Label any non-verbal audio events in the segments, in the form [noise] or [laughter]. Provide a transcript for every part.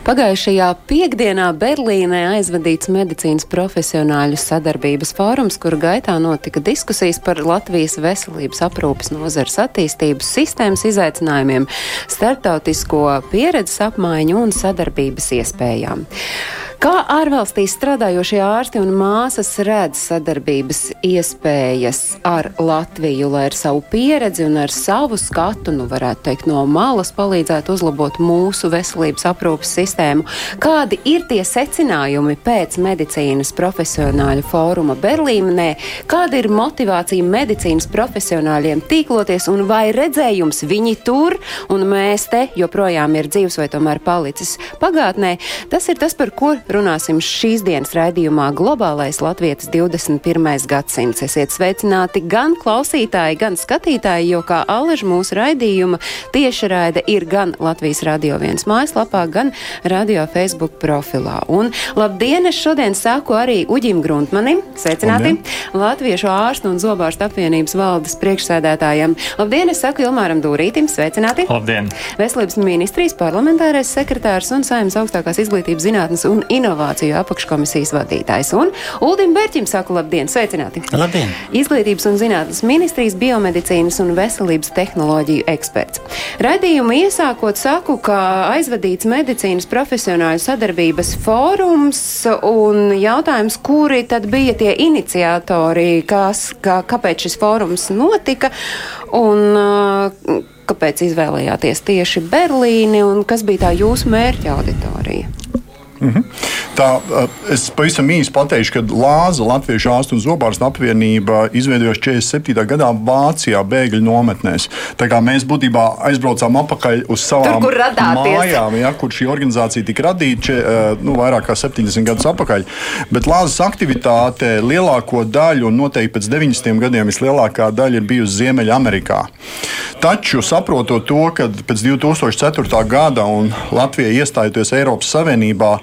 Pagājušajā piekdienā Berlīnē aizvadīts medicīnas profesionāļu sadarbības fórums, kur gaitā notika diskusijas par Latvijas veselības aprūpas nozares attīstības sistēmas izaicinājumiem, starptautisko pieredzes apmaiņu un sadarbības iespējām. Kā ārvalstīs strādājošie ārsti un māsas redz sadarbības iespējas ar Latviju, lai ar savu pieredzi un ar savu skatu, nu varētu teikt, no malas palīdzētu uzlabot mūsu veselības aprūpas sistēmu? Kādi ir tie secinājumi pēc medicīnas profesionāļu fóruma Berlīnē? Kāda ir motivācija medicīnas profesionāļiem tīkloties un vai redzējums viņi tur un mēs te joprojām ir dzīves vai tomēr palicis pagātnē? Tas ir tas, par ko runāsim šīs dienas raidījumā Globālais Latvijas 21. gadsimts. Esiet sveicināti gan klausītāji, gan skatītāji, jo kā alaž mūsu raidījuma tiešraide ir gan Latvijas Radio 1 mājaslapā, gan Radio Facebook profilā. Un labdien, es šodien saku arī Uģim Gruntmanim, sveicināti, Latviešu ārstu un zobārstu apvienības valdes priekšsēdētājiem. Labdien, es saku Ilmāram Dūrītim, sveicināti. Labdien! Veselības ministrijas parlamentārais sekretārs un saimnes augstākās izglītības zinātnes un inovāciju apakškomisijas vadītājs. Un Uldim Bērķim saku labdien, sveicināti! Labdien! Izglītības un zinātnes ministrijas biomedicīnas un veselības tehnoloģiju eksperts. Radījumu iesākot saku, ka aizvadīts medicīnas profesionāļu sadarbības fórums un jautājums, kuri tad bija tie iniciatori, kas, kā, kāpēc šis fórums notika un uh, kāpēc izvēlējāties tieši Berlīni un kas bija tā jūsu mērķa auditorija? Tā, eh, es pavisam īsi pateikšu, ka Lāza Latviešu ārstu un zobārstu apvienība izveidojās 47. gadā Vācijā bēgļu nometnēs. Tā kā mēs būtībā aizbraucām atpakaļ uz savām Tur, mājām, ja, kur šī organizācija tika radīta eh, nu, vairāk kā 70 gadus atpakaļ. Bet Lāzas aktivitāte lielāko daļu, un noteikti pēc 90 gadiem vislielākā daļa ir bijusi Ziemeļamerikā. Taču saprotot to, ka pēc 2004. gada un Latvija iestājoties Eiropas Savienībā,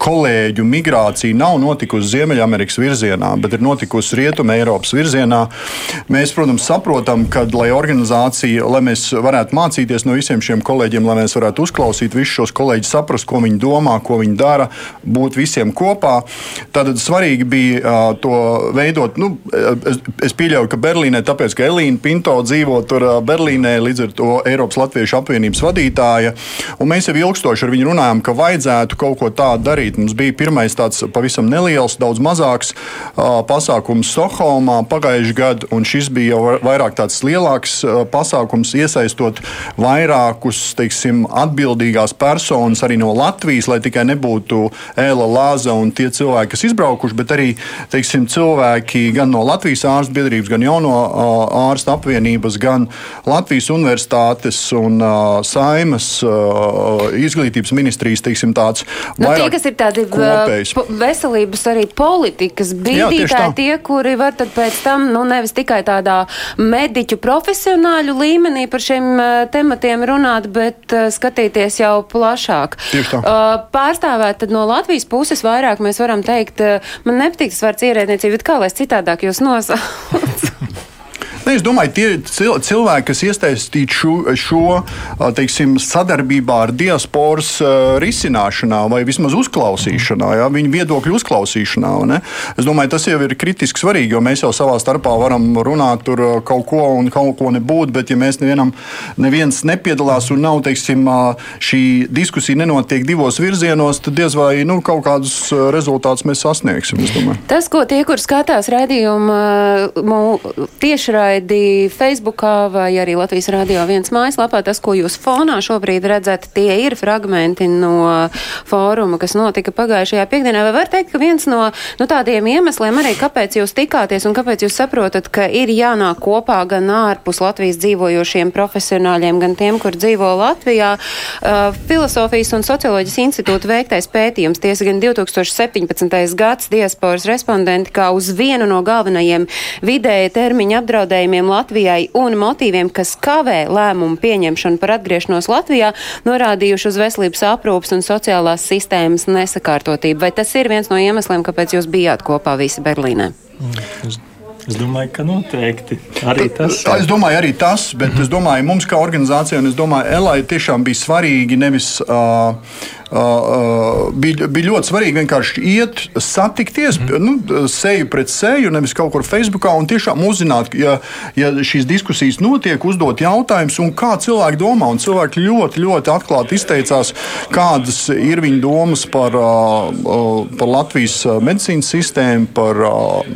kolēģu migrācija nav notikusi Ziemeļamerikas virzienā, bet ir notikusi Rietumē Eiropas virzienā. Mēs, protams, saprotam, ka, lai organizācija, lai mēs varētu mācīties no visiem šiem kolēģiem, lai mēs varētu uzklausīt visus šos kolēģus, saprast, ko viņi domā, ko viņi dara, būt visiem kopā, tad svarīgi bija to veidot. Nu, es, pieļauju, ka Berlīnē, tāpēc, ka Elīna Pinto dzīvo tur Berlīnē, līdz ar to Eiropas Latviešu apvienības vadītāja, un mēs jau ilgstoši ar viņu runājam, ka vajadzētu kaut ko tādu darīt. Mums bija pirmais tāds pavisam neliels, daudz mazāks pasākums Stokholmā pagājušajā gadā, un šis bija jau vairāk tāds lielāks pasākums, iesaistot vairākus teiksim, atbildīgās personas arī no Latvijas, lai tikai nebūtu Ēla Lāza un tie cilvēki, kas izbraukuši, bet arī teiksim, cilvēki gan no Latvijas ārstu biedrības, gan jauno ārstu apvienības, gan Latvijas universitātes un uh, saimas uh, izglītības ministrijas teiksim, tāds Nu, tie, vairāk kas ir tādi kopējs. uh, po- veselības arī politikas bīdītāji, tie, kuri var tad pēc tam, nu, nevis tikai tādā mediķu profesionāļu līmenī par šiem uh, tematiem runāt, bet uh, skatīties jau plašāk. Uh, pārstāvēt tad no Latvijas puses vairāk mēs varam teikt, uh, man nepatīk tas vārds ierēdniecība, bet kā lai es citādāk jūs nosaucu? [laughs] Ne, es domāju, tie cil- cilvēki, kas iesaistīti šo, šo teiksim, sadarbībā ar diasporas risināšanā vai vismaz uzklausīšanā, ja, viņu viedokļu uzklausīšanā. Ne? Es domāju, tas jau ir kritiski svarīgi, jo mēs jau savā starpā varam runāt ā, kaut ko un kaut ko nebūt, bet ja mēs nevienam, neviens nepiedalās un nav, teiksim, šī diskusija nenotiek divos virzienos, tad diez vai nu, kaut kādus rezultātus mēs sasniegsim. Tas, ko tie, kur skatās raidījumu tiešraidi Facebookā vai arī Latvijas Rādio viens mājaslapā, tas, ko jūs fonā šobrīd redzat, tie ir fragmenti no fóruma, kas notika pagājušajā piekdienā. Vai var teikt, ka viens no nu, tādiem iemesliem arī, kāpēc jūs tikāties un kāpēc jūs saprotat, ka ir jānāk kopā gan ārpus Latvijas dzīvojošiem profesionāļiem, gan tiem, kur dzīvo Latvijā, uh, Filosofijas un socioloģijas institūta veiktais pētījums, tiesa gan 2017. gads diasporas respondenti, kā uz vienu no galvenajiem vidēja termiņa apdraudējumiem apdraudējumiem Latvijai un motīviem, kas kavē lēmumu pieņemšanu par atgriešanos Latvijā, norādījuši uz veselības aprūpas un sociālās sistēmas nesakārtotību. Vai tas ir viens no iemesliem, kāpēc jūs bijāt kopā visi Berlīnē? Mm. Es domāju, ka noteikti arī tas. Es domāju, arī tas, bet mm -hmm. es domāju, mums kā organizācijai, un es domāju, Elai tiešām bija svarīgi nevis. Uh, bija, bija ļoti svarīgi vienkārši iet, satikties, mm. nu, seju pret seju, nevis kaut kur Facebookā un tiešām uzzināt, ja, ja šīs diskusijas notiek, uzdot jautājumus, un kā cilvēki domā. Un cilvēki ļoti, ļoti atklāti izteicās, kādas ir viņu domas par, par Latvijas medicīnas sistēmu, par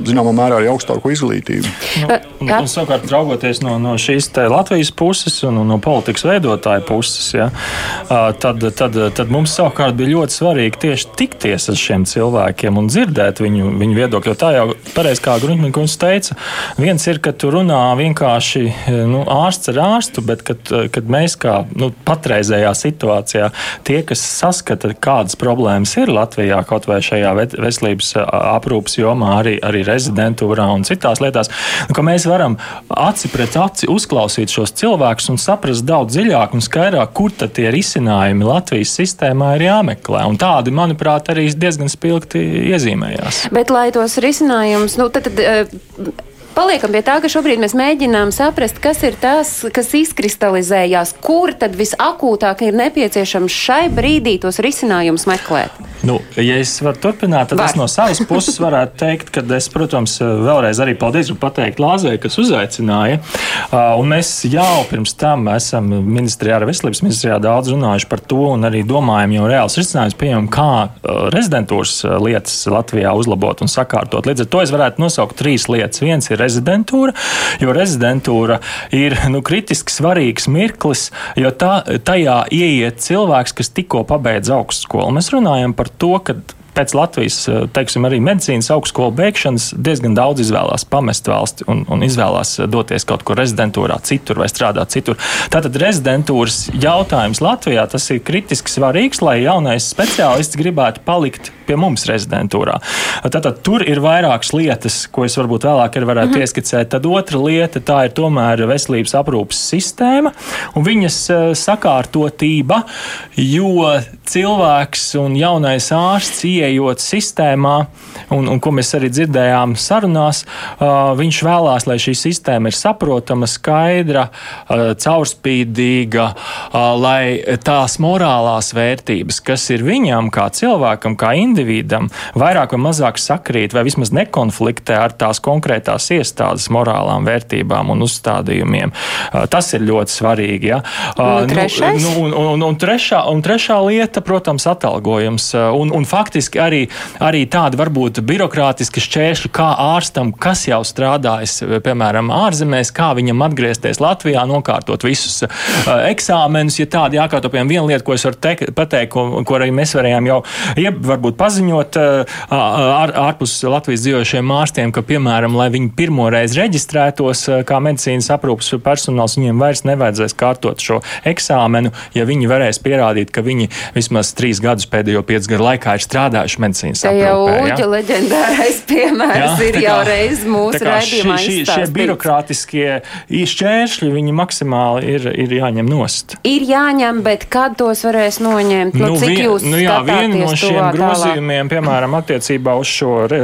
zināmā mērā arī augstāko izglītību. Nu, un, un, savukārt, raugoties no, no šīs Latvijas puses un no politikas veidotāja puses, ja, tad, tad, tad mums savukārt savukārt bija ļoti svarīgi tieši tikties ar šiem cilvēkiem un dzirdēt viņu, viņu viedokli. Jo tā jau pareizi kā Grunčmīns teica, viens ir, ka tu runā vienkārši nu, ārsts ar ārstu, bet kad, kad mēs kā nu, patreizējā situācijā tie, kas saskata, kādas problēmas ir Latvijā, kaut vai šajā veselības aprūpas jomā, arī, arī rezidentūrā un citās lietās, nu, ka mēs varam aci pret aci uzklausīt šos cilvēkus un saprast daudz dziļāk un skaidrāk, kur tad tie risinājumi Latvijas sistēmā ir jāmeklē. Un tādi, manuprāt, arī diezgan spilgti iezīmējās. Bet, lai tos risinājumus, nu, tad, tad uh, Paliekam pie tā, ka šobrīd mēs mēģinām saprast, kas ir tas, kas izkristalizējās, kur tad visakūtāk ir nepieciešams šai brīdī tos risinājumus meklēt. Nu, ja es varu turpināt, tad Var. es no savas puses varētu teikt, ka es, protams, vēlreiz arī paldies gribu pateikt Lāzē, kas uzaicināja. Un mēs jau pirms tam esam ministrijā, ar veselības ministrijā daudz runājuši par to un arī domājam jau reāls risinājums pieņemam, kā rezidentūras lietas Latvijā uzlabot un sakārtot. Līdz ar to es varētu nosaukt trīs lietas. Viens ir rezidentūra, jo rezidentūra ir nu, kritiski svarīgs mirklis, jo tā, tajā ieiet cilvēks, kas tikko pabeidz augstskolu. Mēs runājam par to, ka pēc Latvijas, eh, teiksim, arī medicīnas augstskolu beigšanas diezgan daudz izvēlās pamest valsti un, un izvēlās eh, doties kaut kur rezidentūrā, citur vai strādāt citur. Tātad rezidentūras jautājums Latvijā tas ir kritiski svarīgs, lai jaunais speciālists gribētu palikt pie mums rezidentūrā. Tātad tur ir vairākas lietas, ko es varbūt vēlāk arī varētu -hmm. ieskicēt. Tad otra lieta tā ir tomēr veselības aprūpas sistēma un viņas eh, sakārtotība, jo cilvēks un jaunais ārsts ieejot sistēmā, un, un ko mēs arī dzirdējām sarunās, uh, viņš vēlās, lai šī sistēma ir saprotama, skaidra, uh, caurspīdīga, uh, lai tās morālās vērtības, kas ir viņam kā cilvēkam, kā individam, vairāk vai mazāk sakrīt vai vismaz nekonfliktē ar tās konkrētās iestādes morālām vērtībām un uzstādījumiem. Uh, tas ir ļoti svarīgi. Ja? Uh, un, nu, nu, un, un, un, trešā, un trešā lieta, protams, atalgojums. Un, un faktiski faktiski arī, arī tādi varbūt birokrātiski šķēršļi, kā ārstam, kas jau strādājis, piemēram, ārzemēs, kā viņam atgriezties Latvijā, nokārtot visus uh, eksāmenus. Ja tādi jākārto, piemēram, viena lieta, ko es varu te, pateikt, ko, ko arī mēs varējām jau ieb, varbūt paziņot uh, ār, ārpus Latvijas dzīvojušiem ārstiem, ka, piemēram, lai viņi pirmoreiz reģistrētos uh, kā medicīnas aprūpas personāls, viņiem vairs nevajadzēs kārtot šo eksāmenu, ja viņi varēs pierādīt, ka viņi vismaz trīs gadus pēdējo piecu gadu laikā ir strādājuši strādājuši medicīnas aprūpē. Jau Uģa ja? leģendārais piemērs jā, ir jau reiz mūsu raidījumā. Šie, šie birokrātiskie šķēršļi, viņi maksimāli ir, ir jāņem nost. Ir jāņem, bet kad tos varēs noņemt? Nu, nu, cik vien, jūs nu, jā, viena no šiem grozījumiem, piemēram, attiecībā uz šo re,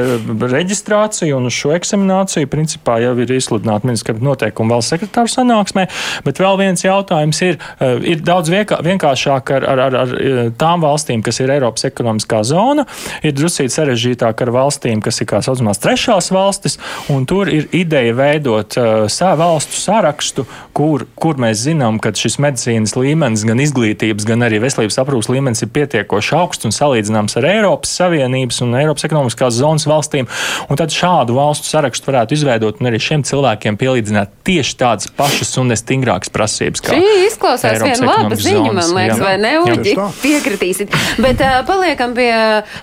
reģistrāciju un uz šo eksamināciju, principā jau ir izsludināta ministra noteikuma valsts sekretāra sanāksmē, bet vēl viens jautājums ir, eh, ir daudz vienkāršāk ar, ar, ar, ar eh, tām valstīm, kas ir Eiropas ekonomiskā zona, ir drusīt sarežģītāk ar valstīm, kas ir kā saucamās trešās valstis, un tur ir ideja veidot uh, savu valstu sarakstu, kur, kur mēs zinām, ka šis medicīnas līmenis, gan izglītības, gan arī veselības aprūpas līmenis ir pietiekoši augsts un salīdzināms ar Eiropas Savienības un Eiropas ekonomiskās zonas valstīm. Un tad šādu valstu sarakstu varētu izveidot un arī šiem cilvēkiem pielīdzināt tieši tādas pašas un nestingrākas prasības. Šī izklausās viena laba ziņa, man liekas, jā. vai ne, Uģi? Piekritīsit. Bet uh, paliekam pie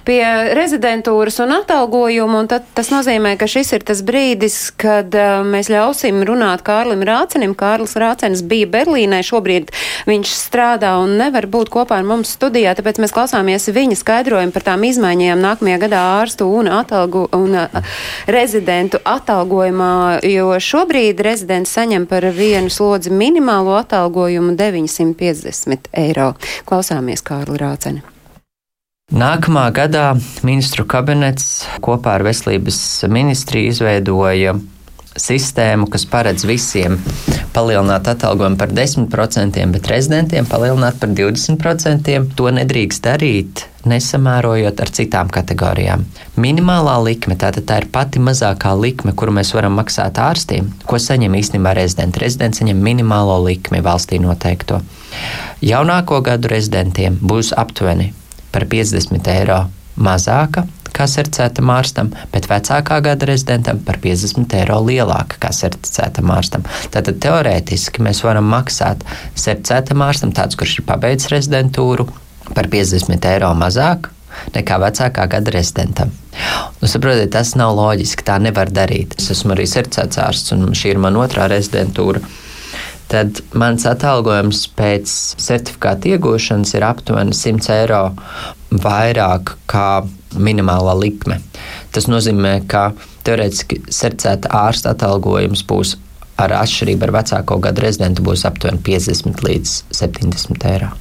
pie rezidentūras un atalgojuma, un tad tas nozīmē, ka šis ir tas brīdis, kad uh, mēs ļausim runāt Kārlim Rācenim. Kārlis Rācenis bija Berlīnē, šobrīd viņš strādā un nevar būt kopā ar mums studijā, tāpēc mēs klausāmies viņa skaidrojumu par tām izmaiņām nākamajā gadā ārstu un, atalgu, un uh, rezidentu atalgojumā, jo šobrīd rezidents saņem par vienu slodzi minimālo atalgojumu 950 eiro. Klausāmies Kārli Rāceni. Nākamā gadā ministru kabinets kopā ar veselības ministriju izveidoja sistēmu, kas paredz visiem palielināt atalgojumu par 10%, bet rezidentiem palielināt par 20%. To nedrīkst darīt, nesamērojot ar citām kategorijām. Minimālā likme, tātad tā ir pati mazākā likme, kuru mēs varam maksāt ārstiem, ko saņem īstenībā rezidenti. Rezidents saņem minimālo likmi valstī noteikto. Jaunāko gadu rezidentiem būs aptuveni par 50 eiro mazāka kā certificētam ārstam, bet vecākā gada rezidentam par 50 eiro lielāka kā certificētam ārstam. Tātad teorētiski mēs varam maksāt certificētam ārstam, tāds, kurš ir pabeidzis rezidentūru, par 50 eiro mazāk nekā vecākā gada rezidentam. Nu, saprotiet, tas nav loģiski. Tā nevar darīt. Es esmu arī certificēts ārsts, un šī ir mana otrā rezidentūra tad mans atalgojums pēc certifikāta iegūšanas ir aptuveni 100 eiro vairāk kā minimālā likme. Tas nozīmē, ka teorētiski certificēta ārsta atalgojums būs ar atšķirību ar vecāko gadu rezidentu būs aptuveni 50 līdz 70 eiro,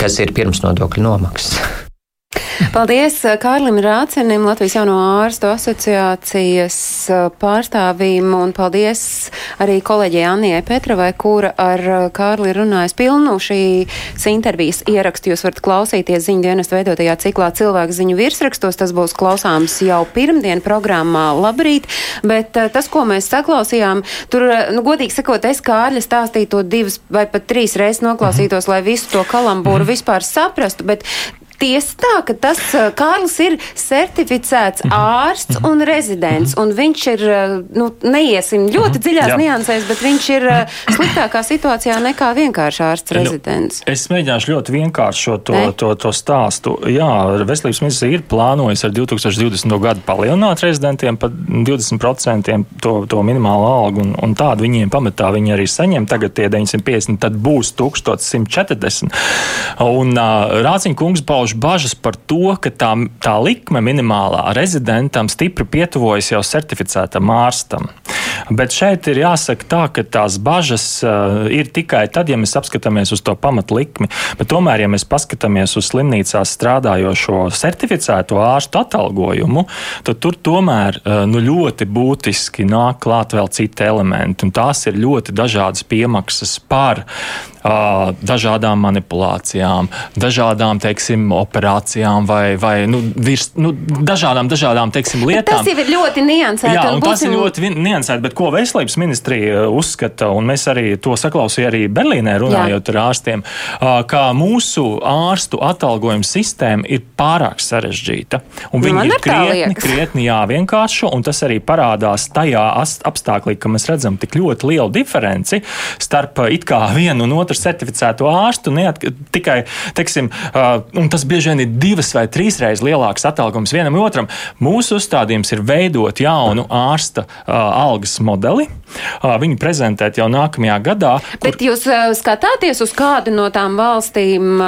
kas ir pirms nodokļu nomaksas. [laughs] Paldies eh, Kārlim Rācenim, Latvijas jauno ārstu asociācijas eh, pārstāvīm, un paldies arī kolēģijai Annijai Petravai, kura ar eh, Kārli runājas pilnu šīs intervijas ierakstu. Jūs varat klausīties ziņu dienas veidotajā ciklā cilvēku ziņu virsrakstos. Tas būs klausāms jau pirmdien programmā Labrīt, bet tas, ko mēs saklausījām, tur, nu, godīgi sakot, es Kārļa stāstīju to divas vai pat trīs reizes noklausītos, lai visu to kalambūru vispār saprastu, bet tiesa tā, ka tas Kārlis ir certificēts mhm. ārsts un rezidents, un viņš ir, nu, neiesim ļoti dziļās Jā. niansēs, bet viņš ir sliktākā situācijā nekā vienkārši ārsts nu, rezidents. Es mēģināšu ļoti vienkāršot to, to, to stāstu. Jā, veselības ministrija ir plānojusi ar 2020. gadu palielināt rezidentiem par 20% to, to minimālo algu, un, un tādu viņiem pamatā viņi arī saņem. Tagad tie 950, tad būs 1140. Un uh, Rāciņa kungs pauž pauž bažas par to, ka tā, tā likme minimālā rezidentam stipri pietuvojas jau certificētam ārstam. Bet šeit ir jāsaka tā, ka tās bažas uh, ir tikai tad, ja mēs apskatāmies uz to pamatlikmi. Bet tomēr, ja mēs paskatāmies uz slimnīcās strādājošo certificēto ārstu atalgojumu, tad tur tomēr uh, nu, ļoti būtiski nāk klāt vēl citi elementi. Tās ir ļoti dažādas piemaksas par uh, dažādām manipulācijām, dažādām teiksim, operācijām vai, vai nu, virs, nu, dažādām, dažādām teiksim, lietām. Bet tas jau ir ļoti niansēti. Jā, un, un tas būsim... ir ļoti niansēti, bet ko veselības ministrija uzskata, un mēs arī to saklausījām arī Berlīnē runājot Jā. ar ārstiem, ka mūsu ārstu atalgojuma sistēma ir pārāk sarežģīta. Un viņi ir krietni, krietni jāvienkāršo, un tas arī parādās tajā apstāklī, ka mēs redzam tik ļoti lielu diferenci starp it kā vienu un otru certificēto ārstu, neat, tikai, teiksim, un tas bieži vien ir divas vai trīs reizes lielāks atalgojums vienam otram. Mūsu uzstādījums ir veidot jaunu ārsta algas modeli, viņu prezentēt jau nākamajā gadā. Kur... Bet jūs skatāties uz kādu no tām valstīm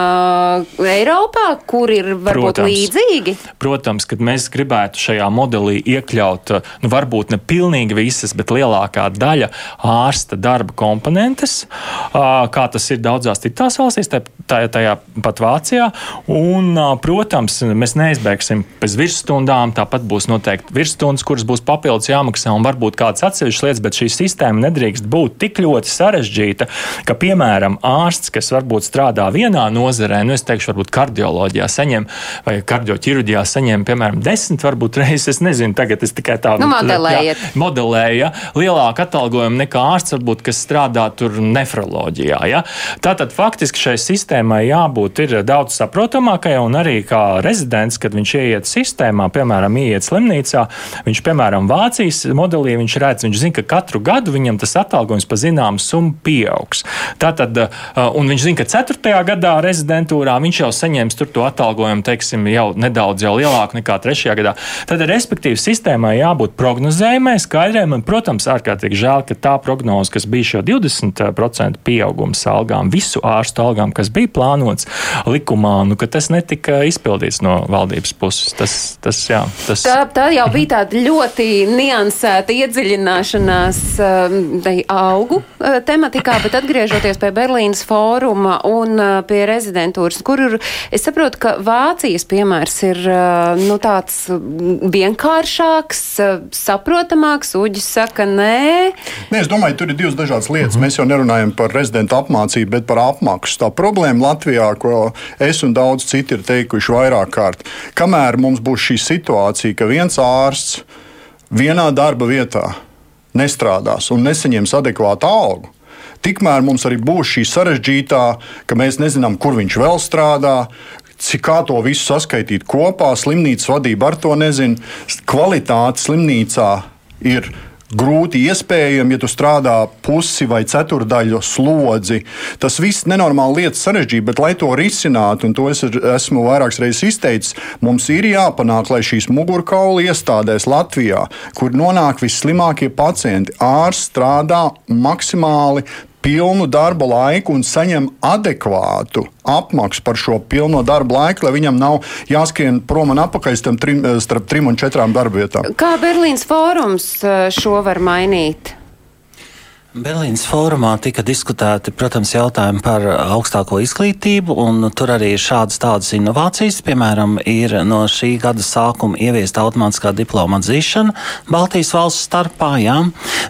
Eiropā, kur ir varbūt protams, līdzīgi? Protams, ka mēs gribētu šajā modelī iekļaut, nu, varbūt ne pilnīgi visas, bet lielākā daļa ārsta darba komponentes, kā tas ir daudzās citās valstīs, tajā, tajā pat Vācijā. Un, protams, mēs neizbēgsim bez virsstundām, tāpat būs noteikti virsstundas, kuras būs papildus jāmaksā un varbūt kādas atsevišķas lietas, bet šī sistēma nedrīkst būt tik ļoti sarežģīta, ka, piemēram, ārsts, kas varbūt strādā vienā nozarē, nu, es teikšu, varbūt kardioloģijā saņem vai kardioķirurģijā saņem, piemēram, desmit varbūt reizes, es nezinu, tagad es tikai tādu nu, modelēju. Modelēja lielāku atalgojumu nekā ārsts, varbūt, kas strādā tur nefroloģijā. Ja? Tātad faktiski šai sistēmai jābūt daudz saprotamākai un arī kā rezidents, kad viņš ieiet sistēmā, piemēram, ieiet slimnīcā, viņš, piemēram, Vācijas modelī, viņš redz, viņš zina, ka katru gadu viņam tas atalgojums pa zināmu summu pieaugs. Tātad, un viņš zina, ka 4. gadā rezidentūrā viņš jau saņems to atalgojumu, teiksim, jau nedaudz jau lielāku nekā 3. gadā. Tad, respektīvi, sistēmai jābūt prognozējumai, skaidrai. Man, protams, ārkārtīgi žēl, ka tā prognoze, kas bija šo 20% pieaugums algām, visu ārstu algām, kas bija plānots likumā, nu, tas netika izpildīts no valdības puses. Tas, tas, jā, tas... Tā, tā jau bija tāda ļoti niansēta iedziļināšanās um, augu uh, tematikā, bet atgriežoties pie Berlīnas fóruma un uh, pie rezidentūras, kur ir, es saprotu, ka Vācijas piemērs ir uh, nu, tāds vienkāršāks, saprotamāks. Uģis saka, nē. nē. Es domāju, tur ir divas dažādas lietas. -hmm. Mēs jau nerunājam par rezidentu apmācību, bet par apmaksu. Tā problēma Latvijā, ko es un daudz citi ir teikuši vairāk kārt, kamēr mums būs šī situācija, ka viens ārsts vienā darba vietā nestrādās un nesaņems adekvātu algu, tikmēr mums arī būs šī sarežģītā, ka mēs nezinām, kur viņš vēl strādā, cik kā to visu saskaitīt kopā. Slimnīcas vadība ar to nezina. Kvalitāte slimnīcā ir grūti iespējami, ja tu strādā pusi vai ceturdaļu slodzi. Tas viss nenormāli lietas sarežģīti, bet, lai to risinātu, un to es esmu vairākas reizes izteicis, mums ir jāpanāk, lai šīs mugurkaula iestādēs Latvijā, kur nonāk visslimākie pacienti, ārsts strādā maksimāli pilnu darba laiku un saņem adekvātu apmaksu par šo pilno darba laiku, lai viņam nav jāskrien prom un atpakaļ trim, starp trim un četrām darba vietām. Kā Berlīnas fórums eh, šo var mainīt? Berlīnas fórumā tika diskutēti, protams, jautājumi par augstāko izglītību, un tur arī ir šādas tādas inovācijas. Piemēram, ir no šī gada sākuma ieviesta automātiskā diploma atzīšana Baltijas valsts starpā, jā,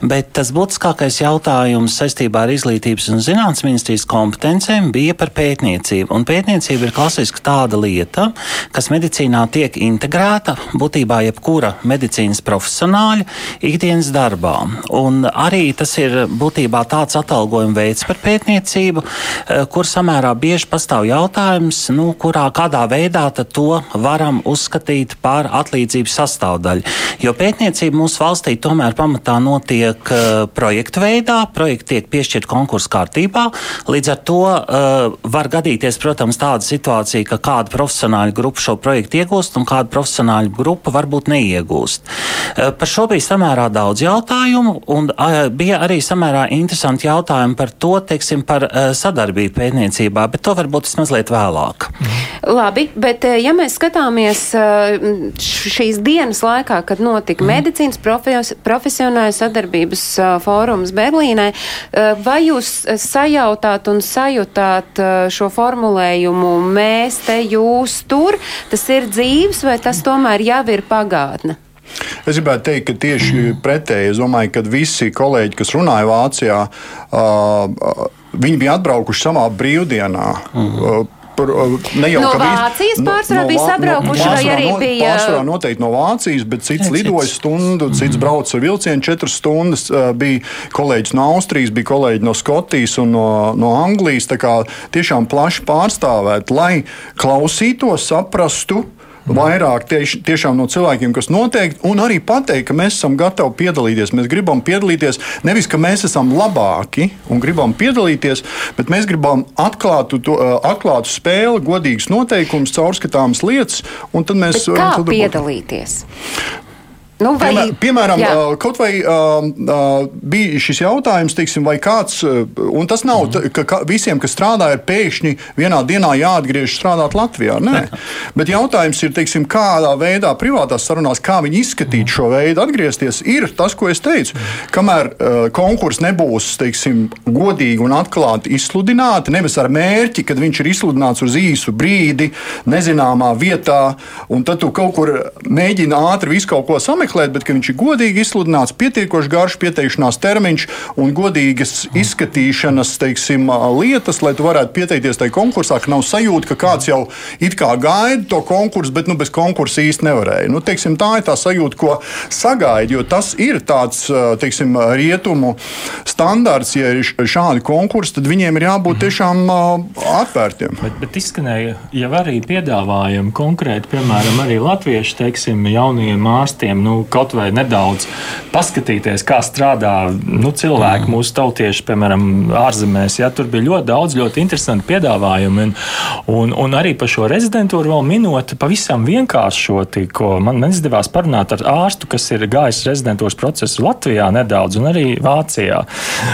bet tas būtiskākais jautājums saistībā ar izglītības un zinātnes ministrijas kompetencēm bija par pētniecību. Un pētniecība ir klasiski tāda lieta, kas medicīnā tiek integrēta būtībā jebkura medicīnas profesionāļa ikdienas darbā. Un arī tas ir būtībā tāds atalgojuma veids par pētniecību, eh, kur samērā bieži pastāv jautājums, nu, kurā kādā veidā to varam uzskatīt par atlīdzības sastāvdaļu. Jo pētniecība mūsu valstī tomēr pamatā notiek uh, projektu veidā, projekti tiek piešķirt konkursu kārtībā. Līdz ar to uh, var gadīties, protams, tāda situācija, ka kāda profesionāļa grupa šo projektu iegūst un kāda profesionāļa grupa varbūt neiegūst. Par šo bija samērā daudz jautājumu un bija arī samērā samērā interesanti jautājumi par to, teiksim, par uh, sadarbību pētniecībā, bet to varbūt es mazliet vēlāk. Labi, bet eh, ja mēs skatāmies uh, šīs dienas laikā, kad notika mm. medicīnas profes, profesionāla sadarbības fórums Berlīnē, vai jūs sajautāt un sajūtāt šo formulējumu mēs te jūs tur, tas ir dzīves vai tas tomēr jau ir pagātne? Es gribētu teikt, ka tieši pretēji. Es domāju, ka visi kolēģi, kas runāja Vācijā, viņi bija atbraukuši samā brīvdienā. Mm. Par, ne jau no Vācijas pārsvarā no, bija sabraukuši, no, vai arī no, bija? Pārsvarā noteikti no Vācijas, bet cits lidoja stundu, cits mm. brauca ar vilcienu četras stundas. Bija kolēģis no Austrijas, bija kolēģi no Skotijas un no, no Anglijas. Tā kā tiešām plaši pārstāvēt, lai klausītos, saprastu vairāk tieši, tiešām no cilvēkiem, kas noteikti, un arī pateikt, ka mēs esam gatavi piedalīties. Mēs gribam piedalīties nevis, ka mēs esam labāki un gribam piedalīties, bet mēs gribam atklātu, to, atklātu spēli, godīgas noteikumus, caurskatāmas lietas, un tad mēs varam piedalīties. Nu, vai, Piemēr, piemēram, jā. kaut vai uh, uh, bija šis jautājums, teiksim, vai kāds, un tas nav, mm. ka, ka visiem, kas strādā, ir pēkšņi vienā dienā jāatgriežas strādāt Latvijā. Nē. [laughs] Bet jautājums ir, teiksim, kādā veidā privātās sarunās, kā viņi izskatīt šo veidu atgriezties, ir tas, ko es teicu. Kamēr uh, konkurss nebūs, teiksim, godīgi un atklāti izsludināti, nevis ar mērķi, kad viņš ir izsludināts uz īsu brīdi, nezināmā vietā, un tad tu kaut kur mēģini ātri visu kaut ko sameklēt bet viņš ir godīgi izsludināts, pietiekoši garš pieteikšanās termiņš un godīgas izskatīšanas teiksim, lietas, lai tu varētu pieteikties tajā konkursā, ka nav sajūta, ka kāds jau it kā gaida to konkursu, bet nu, bez konkursa īsti nevarēja. Nu, teiksim, tā ir tā sajūta, ko sagaida, jo tas ir tāds teiksim, rietumu standarts. Ja ir šādi konkursi, tad viņiem ir jābūt tiešām atvērtiem. Bet, bet izskanēja jau arī piedāvājumi konkrēti, piemēram, arī latviešu teiksim, jaunajiem ārstiem. Nu, nu, kaut vai nedaudz paskatīties, kā strādā nu, cilvēki, mm. mūsu tautieši, piemēram, ārzemēs. Ja, tur bija ļoti daudz ļoti interesantu piedāvājumu. Un, un, un arī par šo rezidentūru vēl minot pavisam vienkāršoti, ko man izdevās parunāt ar ārstu, kas ir gājis rezidentūras procesu Latvijā nedaudz un arī Vācijā.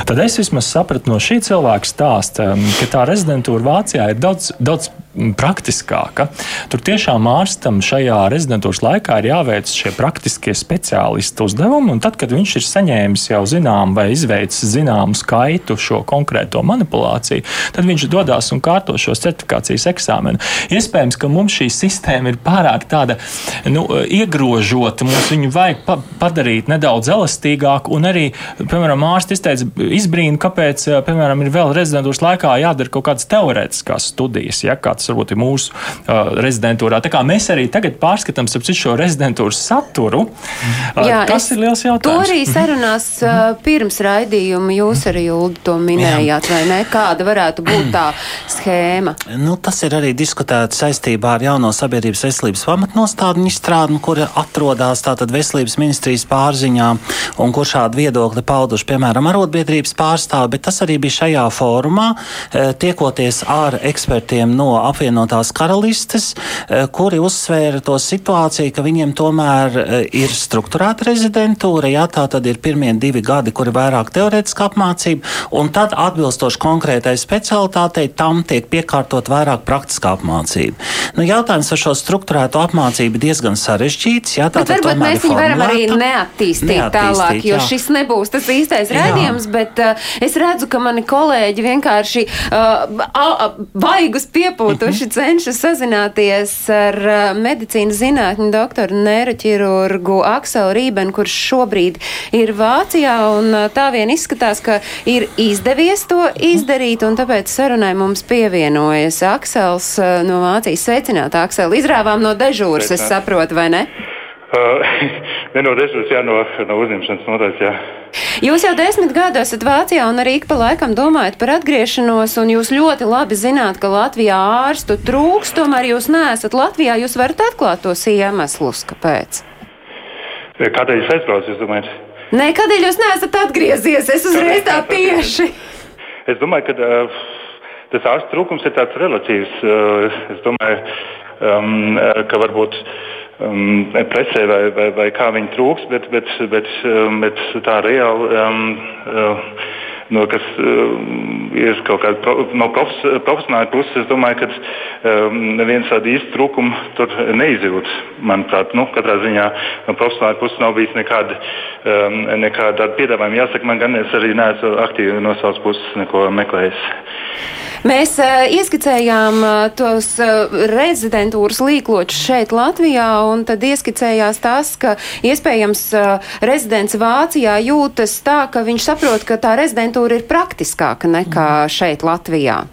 Tad es vismaz sapratu no šī cilvēka stāsta, ka tā rezidentūra Vācijā ir daudz, daudz praktiskāka. Tur tiešām ārstam šajā rezidentūras laikā ir jāveic šie praktiskie speciālistu uzdevumi, un tad, kad viņš ir saņēmis jau zinām vai izveicis zināmu skaitu šo konkrēto manipulāciju, tad viņš dodas un kārto šo certifikācijas eksāmenu. Iespējams, ka mums šī sistēma ir pārāk tāda nu, iegrožota, mums viņu vajag pa padarīt nedaudz elastīgāku, un arī, piemēram, ārsts izteica izbrīnu, kāpēc, piemēram, ir vēl rezidentūras laikā jādara kaut kādas teorētiskās studijas, ja kāds tas varbūt ir mūsu uh, rezidentūrā. Tā kā mēs arī tagad pārskatām šo rezidentūras saturu, uh, Jā, tas ir liels jautājums. To arī sarunās uh, pirms raidījuma jūs arī Juldi to minējāt, vai ne? Kāda varētu būt tā schēma? Nu, tas ir arī diskutēts saistībā ar jauno sabiedrības veselības pamatnostādņu izstrādi, kur atrodas tātad veselības ministrijas pārziņā un kur šādu viedokli pauduši, piemēram, arotbiedrības pārstāvi, bet tas arī bija šajā fórumā, eh, tiekoties ar ekspertiem no apvienotās karalistes, eh, kuri uzsvēra to situāciju, ka viņiem tomēr eh, ir strukturēta rezidentūra, jā, tā tad ir pirmie divi gadi, kuri vairāk teorētiska apmācība, un tad atbilstoši konkrētai specialitātei tam tiek piekārtot vairāk praktiskā apmācība. Nu, jautājums par šo strukturēto apmācību diezgan sarežģīts. Jā, tā bet varbūt mēs viņu varam arī neattīstīt, neattīstīt tālāk, jo jā. šis nebūs tas īstais rādījums, bet uh, es redzu, ka mani kolēģi vienkārši uh, vaigus piepūt tūlītuši cenšas sazināties ar uh, medicīnas zinātņu doktoru neiroķirurgu Akselu Rībenu, kurš šobrīd ir Vācijā, un uh, tā vien izskatās, ka ir izdevies to izdarīt, un tāpēc sarunai mums pievienojas Aksels uh, no Vācijas. Sveicināt, Aksel! Izrāvām no dežūras, es saprotu, vai ne? Uh, [laughs] ne no dežūras, jā, no, no uzņemšanas nodaļas, jā. Jūs jau desmit gadu esat Vācijā un arī ik pa laikam domājat par atgriešanos, un jūs ļoti labi zināt, ka Latvijā ārstu trūks, tomēr jūs neesat Latvijā, jūs varat atklāt tos iemeslus, kāpēc? Kādēļ es aizbraucu, jūs domājat? Nē, kādēļ jūs neesat atgriezies? Es uzreiz tā tieši. Es domāju, ka uh, tas ārstu trūkums ir tāds relatīvs. Uh, es domāju, um, ka varbūt um, presē vai, vai, vai kā viņi trūks, bet, bet, bet, um, bet tā reāli. Um, uh, no, kas uh, ir kaut kāda pro, no profes, profesionāla puses, es domāju, ka um, neviens tādu īstu trūkumu tur neizjūt. Manuprāt, nu, katrā ziņā no profesionāla puses nav bijis nekāda, um, nekāda piedāvājuma. Jāsaka, man gan es arī neesmu aktīvi no savas puses neko meklējis. Mēs uh, ieskicējām uh, tos uh, rezidentūras līkločus šeit Latvijā, un tad ieskicējās tas, ka iespējams uh, rezidents Vācijā jūtas tā, ka viņš saprot, ka tā rezidentūra ir praktiskāka nekā šeit Latvijā.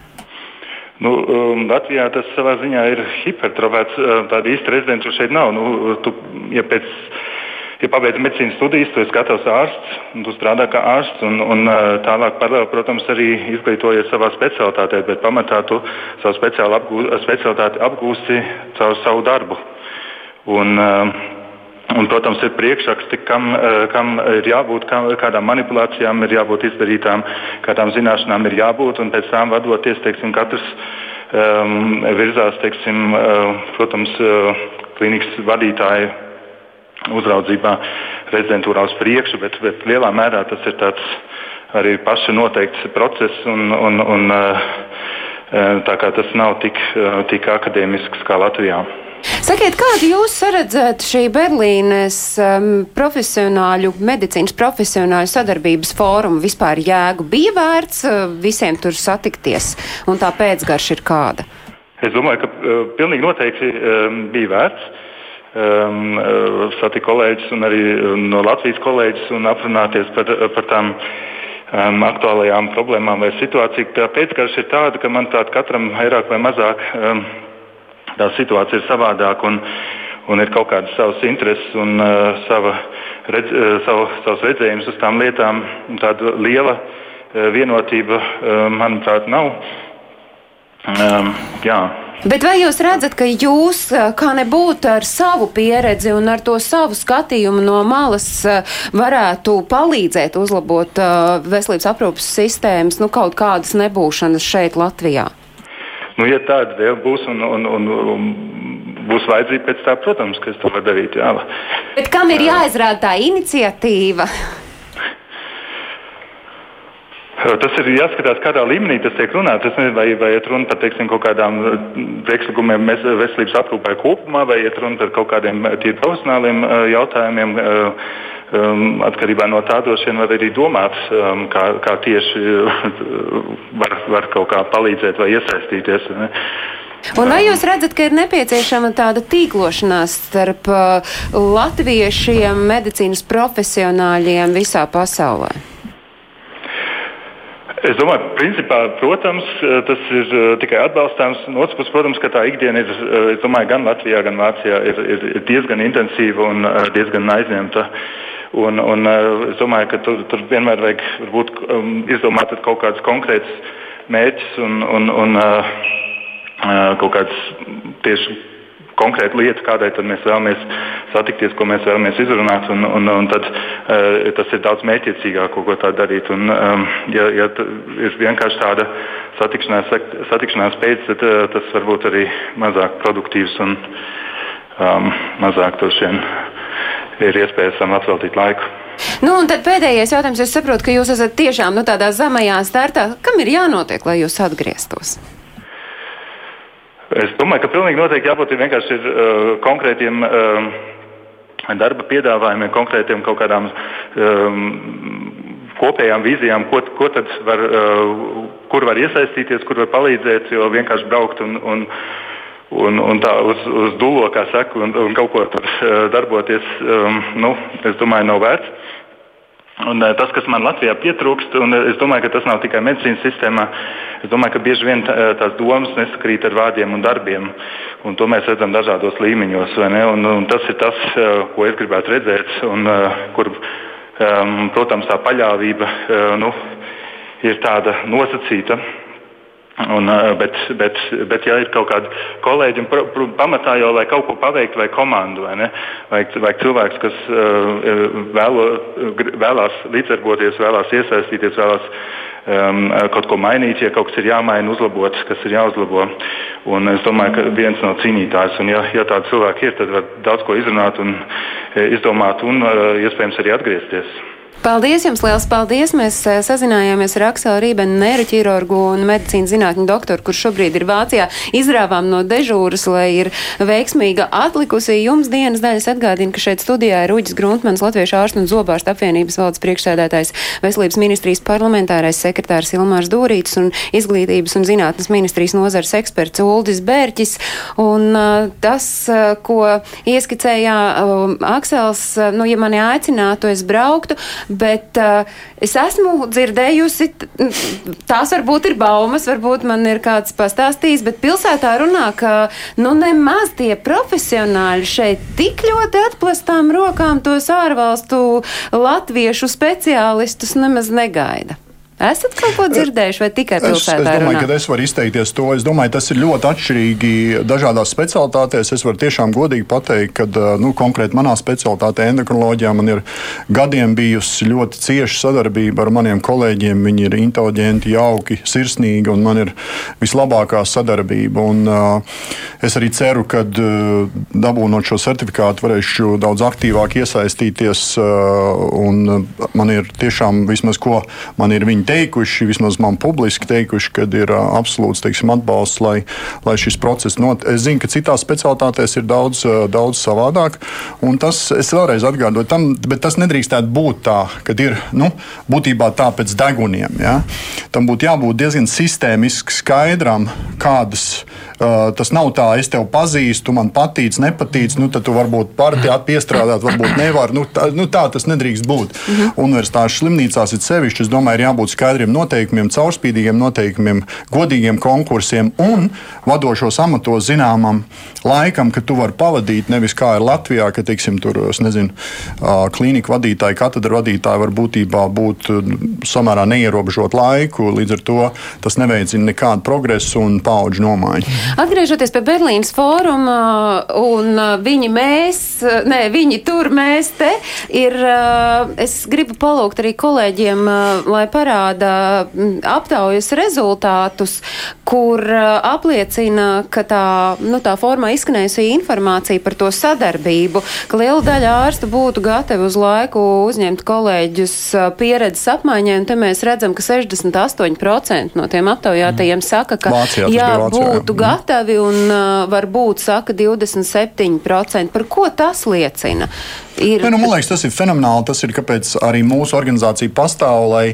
Nu, um, Latvijā tas savā ziņā ir hipertrofēts. Tāda īsta rezidentūra šeit nav. Nu, tu, ja pēc ja pabeidz medicīnas studijas, tu esi gatavs ārsts, un tu strādā kā ārsts, un, un tālāk, paralēli, protams, arī izglītojies savā specialitātē, bet pamatā tu savu apgū, specialitāti apgūsi caur savu darbu. Un, Un, protams, ir priekšraksti, kam, kam ir jābūt, kam, kādām manipulācijām ir jābūt izdarītām, kādām zināšanām ir jābūt, pēc tam vadoties, teiksim, katrs um, virzās, teiksim, uh, protams, uh, klīnikas vadītāja uzraudzībā rezidentūrā uz priekšu, bet, bet lielā mērā tas ir arī paša noteikts process. Un, un, un, eh, eh, tā kā tas nav tik, eh, tik akadēmisks kā Latvijā. Sakiet, kādu jūs redzat šī Berlīnes um, profesionāļu, medicīnas profesionāļu sadarbības fóruma vispār jēgu? Bija vērts uh, visiem tur satikties, un tā pēcgarša ir kāda? Es domāju, ka uh, pilnīgi noteikti um, bija vērts um, uh, satikt kolēģis un arī um, no Latvijas kolēģis un aprunāties par, par tām um, aktuālajām problēmām vai situāciju. Tā pēckarš ir tāda, ka man tāda katram vairāk vai mazāk um, tā situācija ir savādāka un, un ir kaut kādas savas intereses un uh, sava redz, uh, savu, savs redzējums uz tām lietām. Tāda liela uh, vienotība, uh, manuprāt, nav. Um, jā. Bet vai jūs redzat, ka jūs, kā nebūtu ar savu pieredzi un ar to savu skatījumu no malas, varētu palīdzēt uzlabot veselības aprūpas sistēmas, nu, kaut kādas nebūšanas šeit Latvijā? Nu, ja tāda vēl būs un, un, un, un būs vajadzība pēc tā, protams, ka es to varu darīt. Jā. Bet kam ir jāizrāda tā iniciatīva? Tas ir jāskatās, kādā līmenī tas tiek runāts. Es nezinu, vai, vai iet runa par teiksim, kaut kādām priekšlikumiem veselības aprūpē kopumā, vai iet runa par kaut kādiem tīri profesionāliem jautājumiem. Um, atkarībā no tā droši vien var arī domāt, um, kā, kā tieši var, var kaut kā palīdzēt vai iesaistīties. Ne? Un vai jūs redzat, ka ir nepieciešama tāda tīklošanās starp uh, latviešiem, medicīnas profesionāļiem visā pasaulē? Es domāju, principā, protams, tas ir tikai atbalstāms. No otras puses, protams, ka tā ikdiena ir, domāju, gan Latvijā, gan Vācijā ir, ir diezgan intensīva un diezgan aizņemta. Un, un es domāju, ka tur, tur vienmēr vajag varbūt, um, izdomāt kaut kādus konkrētus mērķus un, un, un uh, kaut kādas tieši konkrēta lieta, kādai mēs vēlamies satikties, ko mēs vēlamies izrunāt. Un, un, un tad uh, tas ir daudz mērķiecīgāk, ko tā darīt. Un, um, ja, ja ir vienkārši tāda satikšanās, satikšanās pēc, tad uh, tas var būt arī mazāk produktīvs un um, mazāk droši vien ir iespējas tam atveltīt laiku. Nu, un tad pēdējais jautājums. Es saprotu, ka jūs esat tiešām nu, tādā zemajā startā. Kam ir jānotiek, lai jūs atgrieztos? Es domāju, ka pilnīgi noteikti jābūt vienkārši ir, uh, konkrētiem uh, darba piedāvājumiem, konkrētiem kaut kādām um, kopējām vīzijām, ko, ko tad var, uh, kur var iesaistīties, kur var palīdzēt, jo vienkārši braukt un, un, un, un tā uz, uz dūlo, kā saka, un, un kaut ko tur darboties, um, nu, es domāju, nav vērts. Un, uh, tas, kas man Latvijā pietrūkst, un es domāju, ka tas nav tikai medicīnas sistēmā, es domāju, ka bieži vien tā, tās domas nesakrīt ar vārdiem un darbiem. Un to mēs redzam dažādos līmeņos. Un, un tas ir tas, ko es gribētu redzēt, un kur, protams, tā paļāvība nu, ir tāda nosacīta. Un, bet, bet, bet, ja ir kaut kādi kolēģi, un pamatā jau, lai kaut ko paveiktu, vai komandu, vai, ne, vai, vai cilvēks, kas vēlo, vēlās līdzdarboties, vēlās iesaistīties, vēlās um, kaut ko mainīt, ja kaut kas ir jāmaina, uzlabot, kas ir jāuzlabo. Un es domāju, ka viens no cīnītājiem, un ja, ja tādi cilvēki ir, tad var daudz ko izrunāt un izdomāt, un iespējams arī atgriezties. Paldies jums, liels paldies! Mēs eh, sazinājāmies ar Akselu Rībenu, neiroķirurgu un medicīnas zinātņu doktoru, kurš šobrīd ir Vācijā. Izrāvām no dežūras, lai ir veiksmīga atlikusī jums dienas daļas. Atgādinu, ka šeit studijā ir Uģis Gruntmans, Latviešu ārstu un zobārstu apvienības valdes priekšsēdētājs, veselības ministrijas parlamentārais sekretārs Ilmārs Dūrītis un izglītības un zinātnes ministrijas nozars eksperts Uldis Bērķis. Un uh, tas, uh, ko ieskicējā uh, Aksels, nu, ja mani aicinātu, es brauktu bet uh, es esmu dzirdējusi, tās varbūt ir baumas, varbūt man ir kāds pastāstījis, bet pilsētā runā, ka nu nemaz tie profesionāļi šeit tik ļoti atplastām rokām tos ārvalstu latviešu speciālistus nemaz negaida. Esat kaut ko dzirdējuši, vai tikai pilsētā? Es, es domāju, runā? ka es varu izteikties to. Es domāju, tas ir ļoti atšķirīgi dažādās specialitātēs. Es varu tiešām godīgi pateikt, ka nu, konkrēti manā specialitātē, endokrinoloģijā, man ir gadiem bijusi ļoti cieša sadarbība ar maniem kolēģiem. Viņi ir inteliģenti, jauki, sirsnīgi, un man ir vislabākā sadarbība. Un, uh, es arī ceru, ka uh, dabūnot šo certifikātu, varēšu daudz aktīvāk iesaistīties. Uh, un man ir tiešām vismaz ko man ir viņi teikuši, vismaz man publiski teikuši, ka ir uh, absolūts teiksim, atbalsts, lai, lai šis process notiktu. Es zinu, ka citās specialitātēs ir daudz, uh, daudz savādāk, un tas es vēlreiz atgādāju, tam, bet tas nedrīkstētu būt tā, ka ir nu, būtībā tā pēc deguniem. Ja? Tam būtu jābūt diezgan sistēmiski skaidram, kādas uh, tas nav tā, es tevi pazīstu, tu man patīc, nepatīc, nu tad tu varbūt partijā piestrādāt, varbūt nevar. Nu, tā, nu, tā tas nedrīkst būt. Mm -hmm. Universitātes slimnīcās ir sevišķi, es domāju, ir jābūt skaidriem noteikumiem, caurspīdīgiem noteikumiem, godīgiem konkursiem un vadošos amatos zināmam laikam, ka tu vari pavadīt nevis kā ir Latvijā, ka, teiksim, tur, nezinu, klīnika vadītāji, katedra vadītāji var būtībā būt samērā neierobežot laiku, līdz ar to tas neveicina nekādu progresu un paudžu nomaiņu. Atgriežoties pie Berlīnas fóruma un viņi mēs, nē, viņi tur mēs te, ir, es gribu palūgt arī kolēģiem, lai parāda aptaujas rezultātus, kur apliecina, ka tā, nu, tā formā izskanējusi informācija par to sadarbību, ka liela daļa ārstu būtu gatavi uz laiku uzņemt kolēģus pieredzes apmaiņai, un te mēs redzam, ka 68% no tiem aptaujātajiem saka, ka Vācijā, jā, būtu gatavi un uh, varbūt saka 27%. Par ko tas liecina? Ir... Nu, man liekas, tas ir fenomenāli. Tas ir kāpēc arī mūsu organizācija pastāv, lai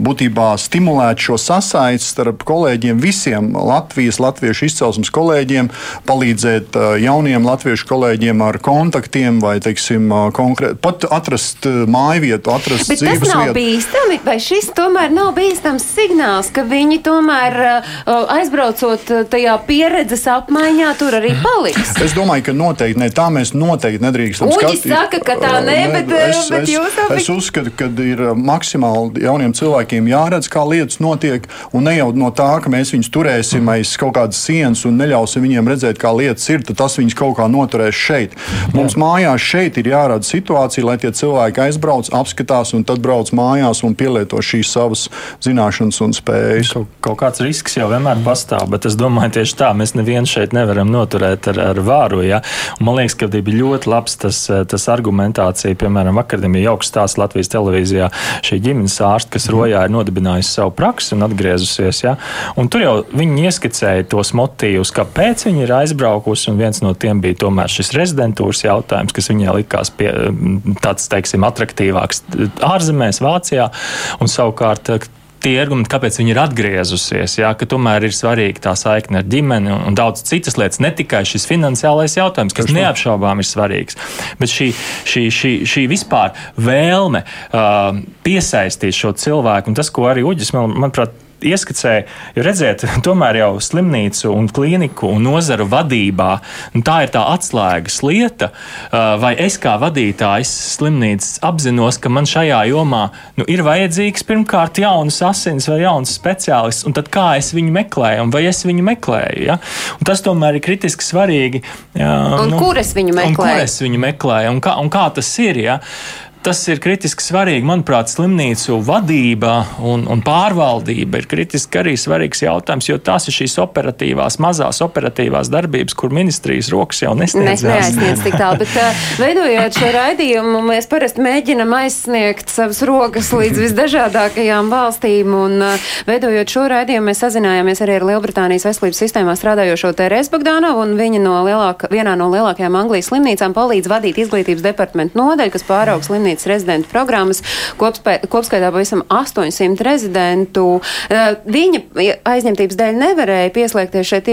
būtībā stimulētu šo sasaisti starp kolēģiem, visiem Latvijas, latviešu izcelsmes kolēģiem, palīdzēt uh, jauniem latviešu kolēģiem ar kontaktiem vai, teiksim, uh, konkrēti pat atrast uh, māju vietu, atrast Bet dzīves tas nav vietu. bīstami, vai šis tomēr nav bīstams signāls, ka viņi tomēr aizbraucot tajā pieredzes apmaiņā tur arī paliks? Es domāju, ka noteikti ne. Tā mēs noteikti nedrīkstam Uģis saka, ka tā nē, bet, es, bet jūs jau es uzskatu, ka ir maksimāli jauniem cilvēkiem jāredz, kā lietas notiek, un ne jau no tā, ka mēs viņus turēsim aiz kaut kādas sienas un neļausim viņiem redzēt, kā lietas ir, tad tas viņus kaut kā noturēs šeit. Mums mājās šeit ir jārada situācija, lai tie cilvēki aizbrauc, apskatās un tad brauc mājās un pielieto šīs savas zināšanas un spējas. Kaut, kaut kāds risks jau vienmēr pastāv, bet es domāju, tieši tā mēs nevienu šeit nevaram noturēt ar, ar vāru. Ja? Un man liekas, ka bija ļoti labs tas, tas argumentācija. Piemēram, vakardien bija jauks stāsts Latvijas televīzijā. Šī ģimenes ārsta, kas rojā ir nodibinājusi savu praksi un atgriezusies. Ja? Un tur jau viņi ieskicēja tos motīvus, kāpēc viņi ir aizbraukusi. Viens no tiem bija tomēr šis rezidentūras jautājums, kas viņai likās pie, tāds, teiksim, attraktīvāks ārzemēs, Vācijā. Un savukārt tie argumenti, kāpēc viņi ir atgriezusies, jā, ka tomēr ir svarīga tā saikne ar ģimeni un, un daudz citas lietas, ne tikai šis finansiālais jautājums, kas neapšaubām ir svarīgs, bet šī, šī, šī, šī vispār vēlme uh, piesaistīt šo cilvēku un tas, ko arī Uģis, man, manuprāt, ieskicēja, jo redziet, tomēr jau slimnīcu un klīniku un nozaru vadībā nu, tā ir tā atslēgas lieta, vai es kā vadītājs slimnīcas apzinos, ka man šajā jomā nu, ir vajadzīgs pirmkārt jaunas asins vai jauns speciālists, un tad kā es viņu meklēju, un vai es viņu meklēju. Ja? Un tas tomēr ir kritiski svarīgi. Ja, un nu, kur es viņu meklēju? Kur es viņu meklēju un kā, un kā tas ir? Ja? Tas ir kritiski svarīgi. Manuprāt, slimnīcu vadība un, un pārvaldība ir kritiski arī svarīgs jautājums, jo tās ir šīs operatīvās, mazās operatīvās darbības, kur ministrijas rokas jau nesniedz. Neaizsniedz tik tālu, bet uh, veidojot šo raidījumu, mēs parasti mēģinam aizsniegt savas rokas līdz visdažādākajām valstīm, un uh, veidojot šo raidījumu, mēs sazinājāmies arī ar Lielbritānijas veselības sistēmā strādājošo Terēsu Bogdanovu, un viņa no lielāka, vienā no lielākajām Anglijas slimnīcām palīdz vadīt izglītības departamentu nodeļu, kas pāraugs slimnīcu slimnīcas rezidentu programmas, kopspē, kopskaitā pavisam 800 rezidentu. Viņa aizņemtības dēļ nevarēja pieslēgties šeit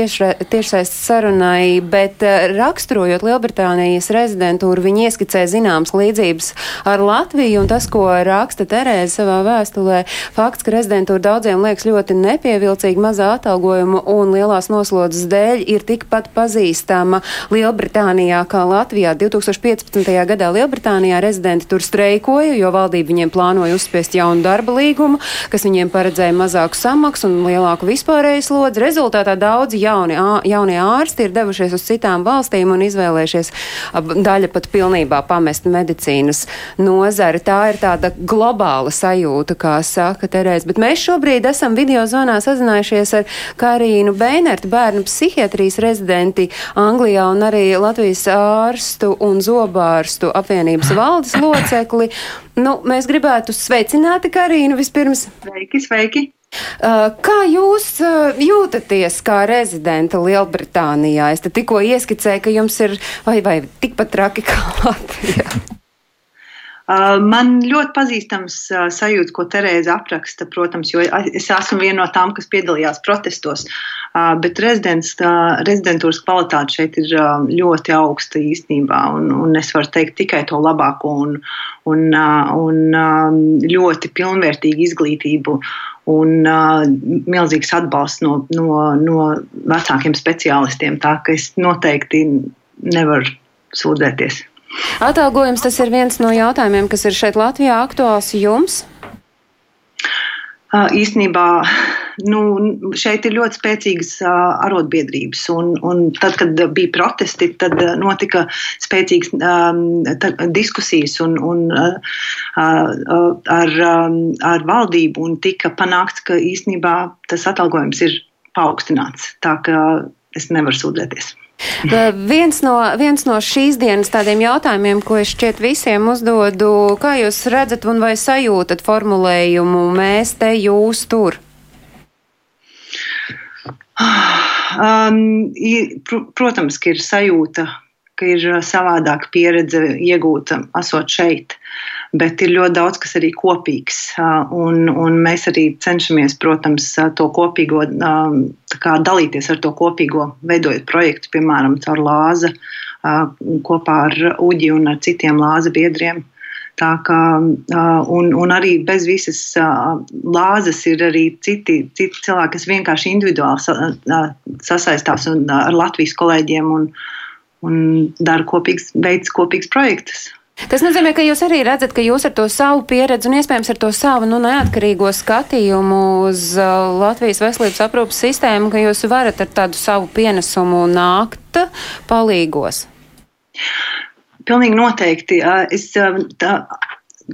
tiešsaistes sarunai, bet raksturojot Lielbritānijas rezidentūru, viņi ieskicē zināmas līdzības ar Latviju, un tas, ko raksta Terēze savā vēstulē, fakts, ka rezidentūra daudziem liekas ļoti nepievilcīga mazā atalgojuma un lielās noslodzes dēļ ir tikpat pazīstama Lielbritānijā kā Latvijā. 2015. gadā Lielbritānijā rezidenti tur streikoja, jo valdība viņiem plānoja uzspiest jaunu darba līgumu, kas viņiem paredzēja mazāku samaksu un lielāku vispārēju slodzi. Rezultātā daudzi jauni, jaunie ārsti ir devušies uz citām valstīm un izvēlējušies daļa pat pilnībā pamest medicīnas nozari. Tā ir tāda globāla sajūta, kā saka Terēze. Bet mēs šobrīd esam video zonā sazinājušies ar Karīnu Beinertu, bērnu psihiatrijas rezidenti Anglijā un arī Latvijas ārstu un zobārstu apvienības valdes locekli locekli. Nu, mēs gribētu sveicināt Karīnu vispirms. Sveiki, sveiki! Uh, kā jūs uh, jūtaties kā rezidenta Lielbritānijā? Es tikko ieskicēju, ka jums ir vai, vai tikpat traki kā [laughs] Latvijā. Uh, man ļoti pazīstams sajūta, ko Terēza apraksta, protams, jo es esmu viena no tām, kas piedalījās protestos. Uh, bet rezidentūras kvalitāte šeit ir ļoti augsta īstenībā, un, un es varu teikt tikai to labāko un, un, un ļoti pilnvērtīgu izglītību un uh, milzīgs atbalsts no, no, no vecākiem speciālistiem. Tā ka es noteikti nevaru sūdzēties. Atalgojums tas ir viens no jautājumiem, kas ir šeit Latvijā aktuāls jums? Uh, īstenībā nu, šeit ir ļoti spēcīgas arotbiedrības. Un, un tad, kad bija protesti, tad notika spēcīgas um, diskusijas un, un, uh, uh, ar, um, ar valdību un tika panākts, ka īstenībā tas atalgojums ir paaugstināts. Tā ka es nevaru sūdzēties. Viens no, viens no šīs dienas tādiem jautājumiem, ko es šķiet visiem uzdodu, kā jūs redzat un vai sajūtat formulējumu mēs te jūs tur? [sighs] Um, pr protams, ka ir sajūta, ka ir savādāka pieredze iegūta esot šeit. Uh, bet ir ļoti daudz, kas arī kopīgs. Un, un mēs arī cenšamies, protams, to kopīgo, kā dalīties ar to kopīgo, veidojot projektu, piemēram, caur lāza kopā ar Uģi un ar citiem lāza biedriem. Tā kā, un, un arī bez visas lāzes ir arī citi, citi cilvēki, kas vienkārši individuāli sasaistās ar Latvijas kolēģiem un, un dara kopīgs, veids kopīgs projektus. Tas nozīmē, ka jūs arī redzat, ka jūs ar to savu pieredzi un iespējams ar to savu nu, neatkarīgo skatījumu uz Latvijas veselības aprūpas sistēmu, ka jūs varat ar tādu savu pienesumu nākt palīgos. Pilnīgi noteikti. Es, tā,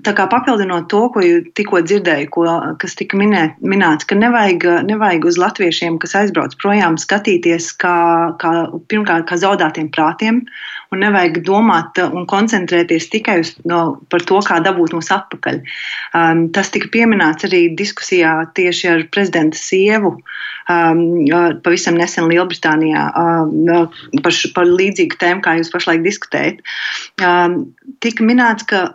Tā kā papildinot to, ko tikko dzirdēju, ko, kas tika minēt, minēts, ka nevajag, nevajag uz latviešiem, kas aizbrauc projām, skatīties kā, kā, pirmkārt, kā zaudētiem prātiem, un nevajag domāt un koncentrēties tikai uz, no, par to, kā dabūt mūs atpakaļ. Um, tas tika pieminēts arī diskusijā tieši ar prezidenta sievu um, pavisam nesen Lielbritānijā um, par, par līdzīgu tēmu, kā jūs pašlaik diskutējat. Um, tika minēts, ka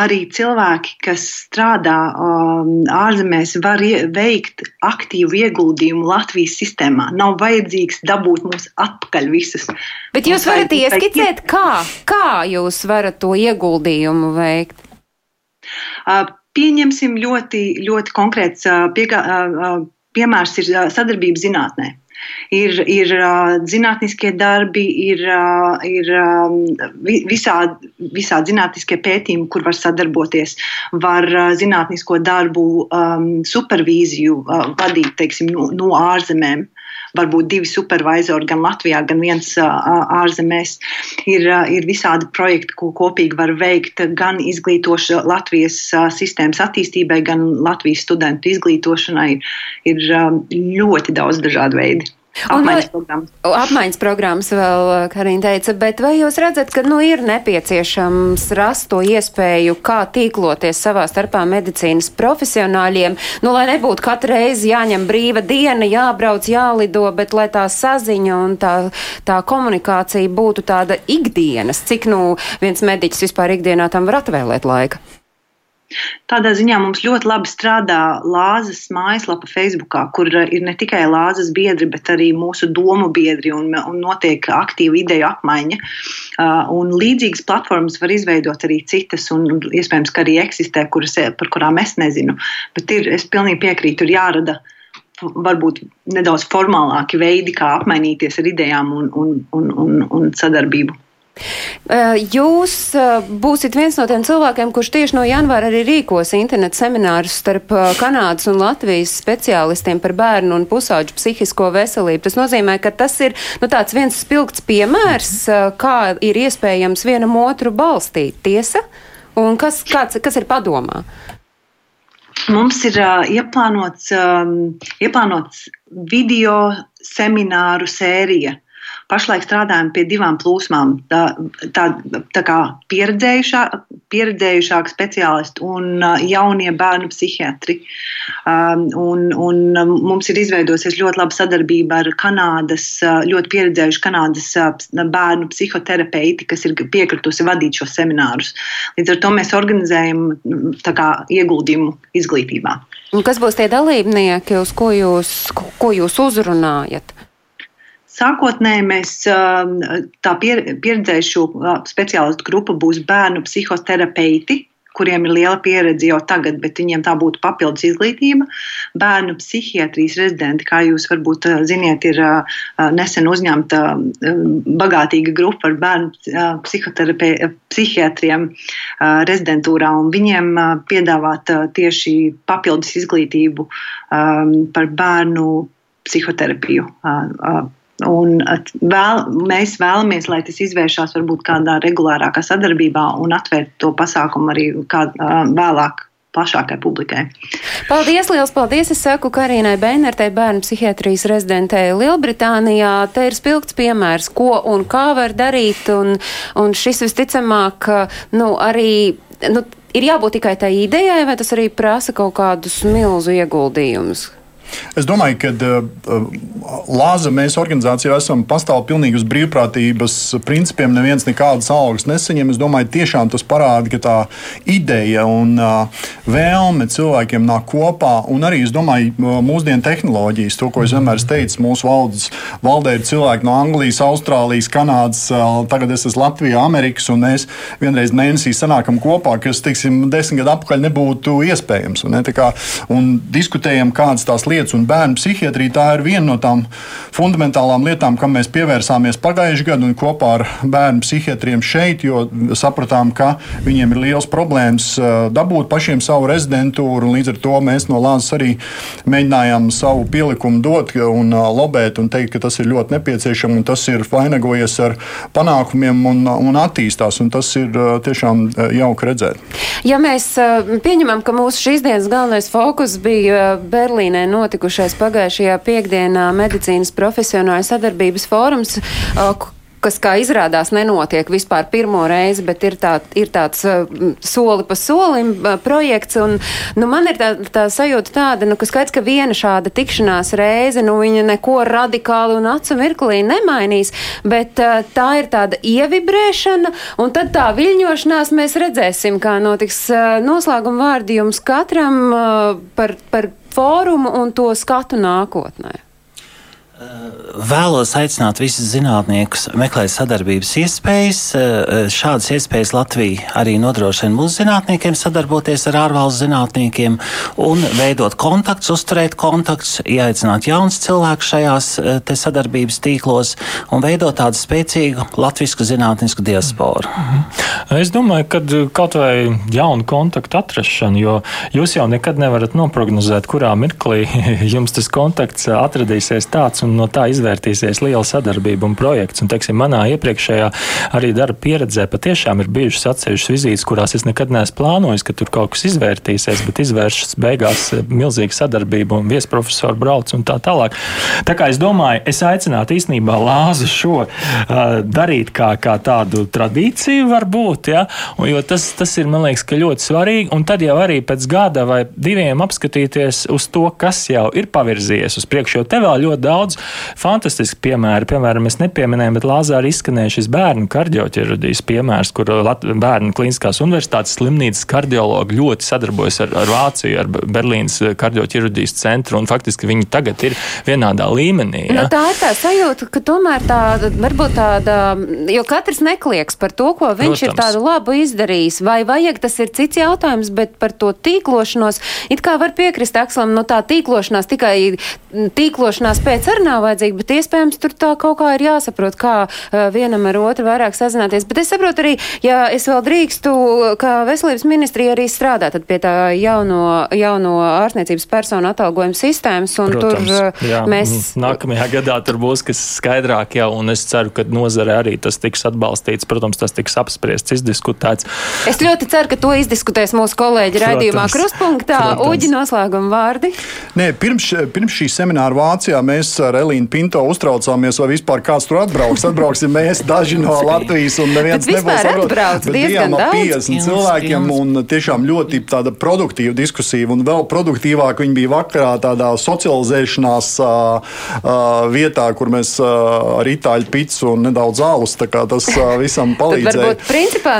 arī cilvēki, kas strādā um, ārzemēs, var veikt aktīvu ieguldījumu Latvijas sistēmā. Nav vajadzīgs dabūt mums atpakaļ visus. Bet jūs varat ieskicēt, kā, kā jūs varat to ieguldījumu veikt? Uh, pieņemsim ļoti, ļoti konkrēts uh, piegā, uh, piemērs ir sadarbība zinātnē. Ir, ir uh, zinātniskie darbi, ir, uh, ir um, visādi, visādi zinātniskie pētījumi, kur var sadarboties. Var uh, zinātnisko darbu um, supervīziju uh, vadīt teiksim, no, no ārzemēm varbūt divi supervizori gan Latvijā, gan viens ārzemēs. Ir, ir visādi projekti, ko kopīgi var veikt gan izglītoša Latvijas sistēmas attīstībai, gan Latvijas studentu izglītošanai. Ir ļoti daudz dažādu veidu. Apmaiņas programmas. Apmaiņas programmas vēl Karina teica, bet vai jūs redzat, ka nu, ir nepieciešams rast to iespēju, kā tīkloties savā starpā medicīnas profesionāļiem, nu, lai nebūtu katru reizi jāņem brīva diena, jābrauc, jālido, bet lai tā saziņa un tā, tā komunikācija būtu tāda ikdienas, cik nu viens mediķis vispār ikdienā tam var atvēlēt laika? Tādā ziņā mums ļoti labi strādā Lāzes mājaslapa Facebook, kur ir ne tikai Lāzes biedri, bet arī mūsu domu biedri un, un notiek aktīva ideju apmaiņa. Uh, un līdzīgas platformas var izveidot arī citas, un iespējams, ka arī eksistē, kuras, par kurām es nezinu. Bet ir, es pilnīgi piekrītu, ir jārada varbūt nedaudz formālāki veidi, kā apmainīties ar idejām un, un, un, un, un sadarbību. Jūs būsiet viens no tiem cilvēkiem, kurš tieši no janvāra arī rīkos internetu seminārus starp Kanādas un Latvijas speciālistiem par bērnu un pusauģu psihisko veselību. Tas nozīmē, ka tas ir nu, viens spilgts piemērs, kā ir iespējams vienam otru balstīt. Tiesa? Un kas, kāds, kas ir padomā? Mums ir uh, ieplānots, um, ieplānots video semināru sērija Pašlaik strādājam pie divām plūsmām. Tā, tā, tā kā pieredzējušā, pieredzējušāki speciālisti un jaunie bērnu psihiatri. Um, un, un mums ir izveidojusies ļoti laba sadarbība ar Kanādas, ļoti pieredzējušu Kanādas bērnu psihoterapeiti, kas ir piekritusi vadīt šos seminārus. Līdz ar to mēs organizējam kā, ieguldījumu izglītībā. Un kas būs tie dalībnieki, uz ko jūs, ko jūs uzrunājat? Sākotnēji mēs tā pieredzējušo speciālistu grupa būs bērnu psihoterapeiti, kuriem ir liela pieredze jau tagad, bet viņiem tā būtu papildus izglītība. Bērnu psihiatrijas rezidenti, kā jūs varbūt ziniet, ir nesen uzņemta bagātīga grupa ar bērnu psihiatriem rezidentūrā, un viņiem piedāvāt tieši papildus izglītību par bērnu psihoterapiju Un vēl, mēs vēlamies, lai tas izvēršas varbūt kādā regulārākā sadarbībā un atvērt to pasākumu arī kā, vēlāk plašākai publikai. Paldies, liels paldies! Es saku Karīnai Beinertei, bērnu psihiatrijas rezidentē Lielbritānijā. Te ir spilgts piemērs, ko un kā var darīt, un, un šis visticamāk, nu, arī. Nu, Ir jābūt tikai tai idejai, vai tas arī prasa kaut kādus milzu ieguldījumus? Es domāju, ka uh, Lāza mēs organizācijā esam pastāv pilnīgi uz brīvprātības principiem. Neviens nekādas algas nesaņem. Es domāju, tiešām tas parāda, ka tā ideja un uh, vēlme cilvēkiem nāk kopā. Un arī, es domāju, mūsdienu tehnoloģijas, to, ko es vienmēr teicu, mūsu valdes, valdē ir cilvēki no Anglijas, Austrālijas, Kanādas, uh, tagad es esmu Latvijā, Amerikas, un mēs vienreiz mēnesī sanākam kopā, kas, teiksim, desmit gadu atpakaļ nebūtu iespējams. Un, ne, kā, un diskutējam, kādas tās lietas lietas, un bērnu psihiatrija tā ir viena no tām fundamentālām lietām, kam mēs pievērsāmies pagājušajā gadā un kopā ar bērnu psihiatriem šeit, jo sapratām, ka viņiem ir liels problēmas dabūt pašiem savu rezidentūru, līdz ar to mēs no Lāzes arī mēģinājām savu pielikumu dot un lobēt un teikt, ka tas ir ļoti nepieciešams un tas ir vainagojies ar panākumiem un, un attīstās, un tas ir tiešām jauki redzēt. Ja mēs pieņemam, ka mūsu šīs dienas galvenais fokus bija Berlīnē notikušais pagājušajā piekdienā medicīnas profesionāļu sadarbības fórums, kas, kā izrādās, nenotiek vispār pirmo reizi, bet ir, tā, ir tāds soli pa solim projekts. Un, nu, man ir tā, tā sajūta tāda, nu, ka skaidrs, ka viena šāda tikšanās reize, nu, viņa neko radikāli un acu mirklī nemainīs, bet tā ir tāda ievibrēšana, un tad tā viļņošanās mēs redzēsim, kā notiks noslēguma vārdi jums katram par, par fórumu un to skatu nākotnē? Vēlos aicināt visus zinātniekus meklēt sadarbības iespējas. Šādas iespējas Latvija arī nodrošina mūsu zinātniekiem sadarboties ar ārvalstu zinātniekiem un veidot kontaktus, uzturēt kontaktus, ieaicināt jaunus cilvēkus šajās sadarbības tīklos un veidot tādu spēcīgu latviešu zinātnisku diasporu. Mhm. Es domāju, ka kaut vai jaunu kontaktu atrašana, jo jūs jau nekad nevarat noprognozēt, kurā mirklī [laughs] jums tas kontakts atradīsies tāds un no tā izvērtīsies liela sadarbība un projekts. Un, teiksim, manā iepriekšējā arī darba pieredzē patiešām ir bijušas atsevišķas vizītes, kurās es nekad neesmu plānojis, ka tur kaut kas izvērtīsies, bet izvēršas beigās eh, milzīga sadarbība un viesprofesori brauc un tā tālāk. Tā kā es domāju, es aicinātu īstenībā lāzi šo uh, darīt kā, kā tādu tradīciju varbūt, ja? un, jo tas, tas ir, man liekas, ļoti svarīgi. Un tad jau arī pēc gada vai diviem apskatīties uz to, kas jau ir pavirzījies uz priekšu, jo te vēl ļoti daudz daudz fantastiski piemēri. Piemēram, mēs nepieminējām, bet Lāzārā izskanēja šis bērnu kardioloģijas piemērs, kur bērnu klīniskās universitātes slimnīcas kardiologi ļoti sadarbojas ar, ar Vāciju, ar Berlīnas kardioloģijas centru, un faktiski viņi tagad ir vienādā līmenī. Ja? Nu, tā ir tā sajūta, ka tomēr tāda, varbūt tāda, jo katrs neklieks par to, ko viņš Protams. ir tādu labu izdarījis, vai vajag, tas ir cits jautājums, bet par to tīklošanos, it kā var piekrist Akslam, no tā tīklošanās tikai tīklošanās pēc arī nav vajadzīga, bet iespējams tur tā kaut kā ir jāsaprot, kā vienam ar otru vairāk sazināties. Bet es saprotu arī, ja es vēl drīkstu, ka veselības ministrija arī strādā pie tā jauno, jauno ārstniecības personu atalgojuma sistēmas. Protams, tur jā, mēs. Nākamajā gadā tur būs kas skaidrāk jau, un es ceru, ka nozare arī tas tiks atbalstīts. Protams, tas tiks apspriests, izdiskutēts. Es ļoti ceru, ka to izdiskutēs mūsu kolēģi raidījumā Krustpunktā. Uģi noslēguma vārdi. Nē, pirms, pirms šī semināra Vācijā mēs ar Elīnu Pinto uztraucāmies, vai vispār kāds tur atbrauks. Atbrauksim mēs daži no Latvijas, un neviens nebūs atbrauc. Bijām ap 50 cilvēkiem, un tiešām ļoti tāda produktīva diskusija, un vēl produktīvāk viņi bija vakarā tādā socializēšanās uh, uh, vietā, kur mēs uh, ar itāļu picu un nedaudz zālus, tā kā tas uh, visam palīdzēja. varbūt principā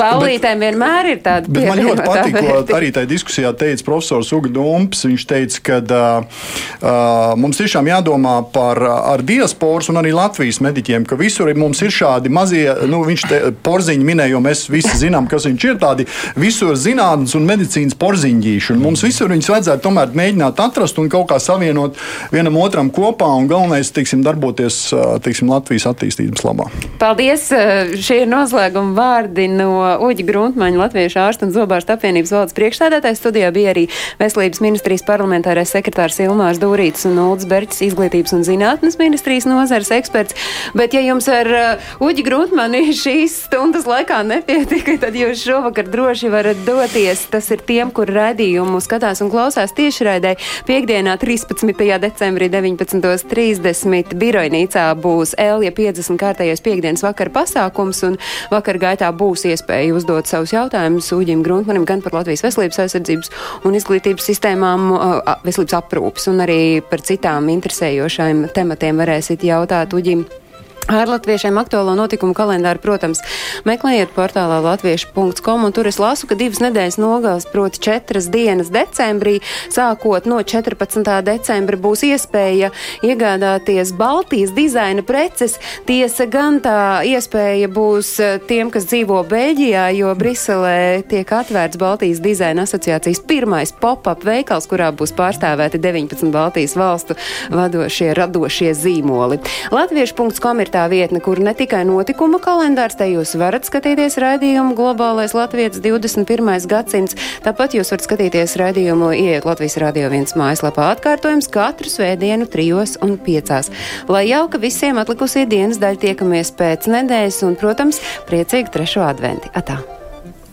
ballītēm vienmēr ir tāda bet man ļoti patīk, ko arī tajā diskusijā teica profesors Uga Dumps. Viņš teica, ka uh, mums tiešām jādomā jādomā par ar diasporas un arī Latvijas mediķiem, ka visur mums ir šādi mazie, nu, viņš te porziņi minēja, jo mēs visi zinām, kas viņš ir, tādi visur zinātnes un medicīnas porziņģīši. Un mums visur viņus vajadzētu tomēr mēģināt atrast un kaut kā savienot vienam otram kopā un galvenais, teiksim, darboties, teiksim, Latvijas attīstības labā. Paldies! Šie ir noslēguma vārdi no Uģa Gruntmaņa, Latviešu ārstu un zobārstu apvienības valdes priekšstādātājs. Studijā bija arī Veselības ministrijas parlamentārais sekretārs Ilmārs Dūrītis un Ulds Berķis, izglītības un zinātnes ministrijas nozares eksperts. Bet, ja jums ar uh, Uģi Gruntmani šīs stundas laikā nepietika, tad jūs šovakar droši varat doties. Tas ir tiem, kur raidījumu skatās un klausās tiešraidē. Piektdienā, 13. decembrī 19.30 birojnīcā būs Elja 50 kārtējais piekdienas vakara pasākums, un vakar gaitā būs iespēja uzdot savus jautājumus Uģim Gruntmanim gan par Latvijas veselības aizsardzības un izglītības sistēmām, veselības aprūpas un arī par citām interesējošām tematiem varēsit jautāt Uģim. Ārlatviešiem aktuālo notikumu kalendāru, protams, meklējiet portālā latviešu.com, un tur es lasu, ka divas nedēļas nogals, proti četras dienas decembrī, sākot no 14. decembra, būs iespēja iegādāties Baltijas dizaina preces. Tiesa gan tā iespēja būs eh, tiem, kas dzīvo Beļģijā, jo Briselē tiek atvērts Baltijas dizaina asociācijas pirmais pop-up veikals, kurā būs pārstāvēti 19 Baltijas valstu vadošie radošie zīmoli. Latviešu.com ir tā vietne, kur ne tikai notikuma kalendārs, te jūs varat skatīties raidījumu Globālais Latvijas 21. gadsimts, tāpat jūs varat skatīties raidījumu Iet Latvijas Radio 1 mājaslapā atkārtojums katru svētdienu trijos un piecās. Lai jauka visiem atlikusī dienas daļa tiekamies pēc nedēļas un, protams, priecīgi trešo adventi. Atā!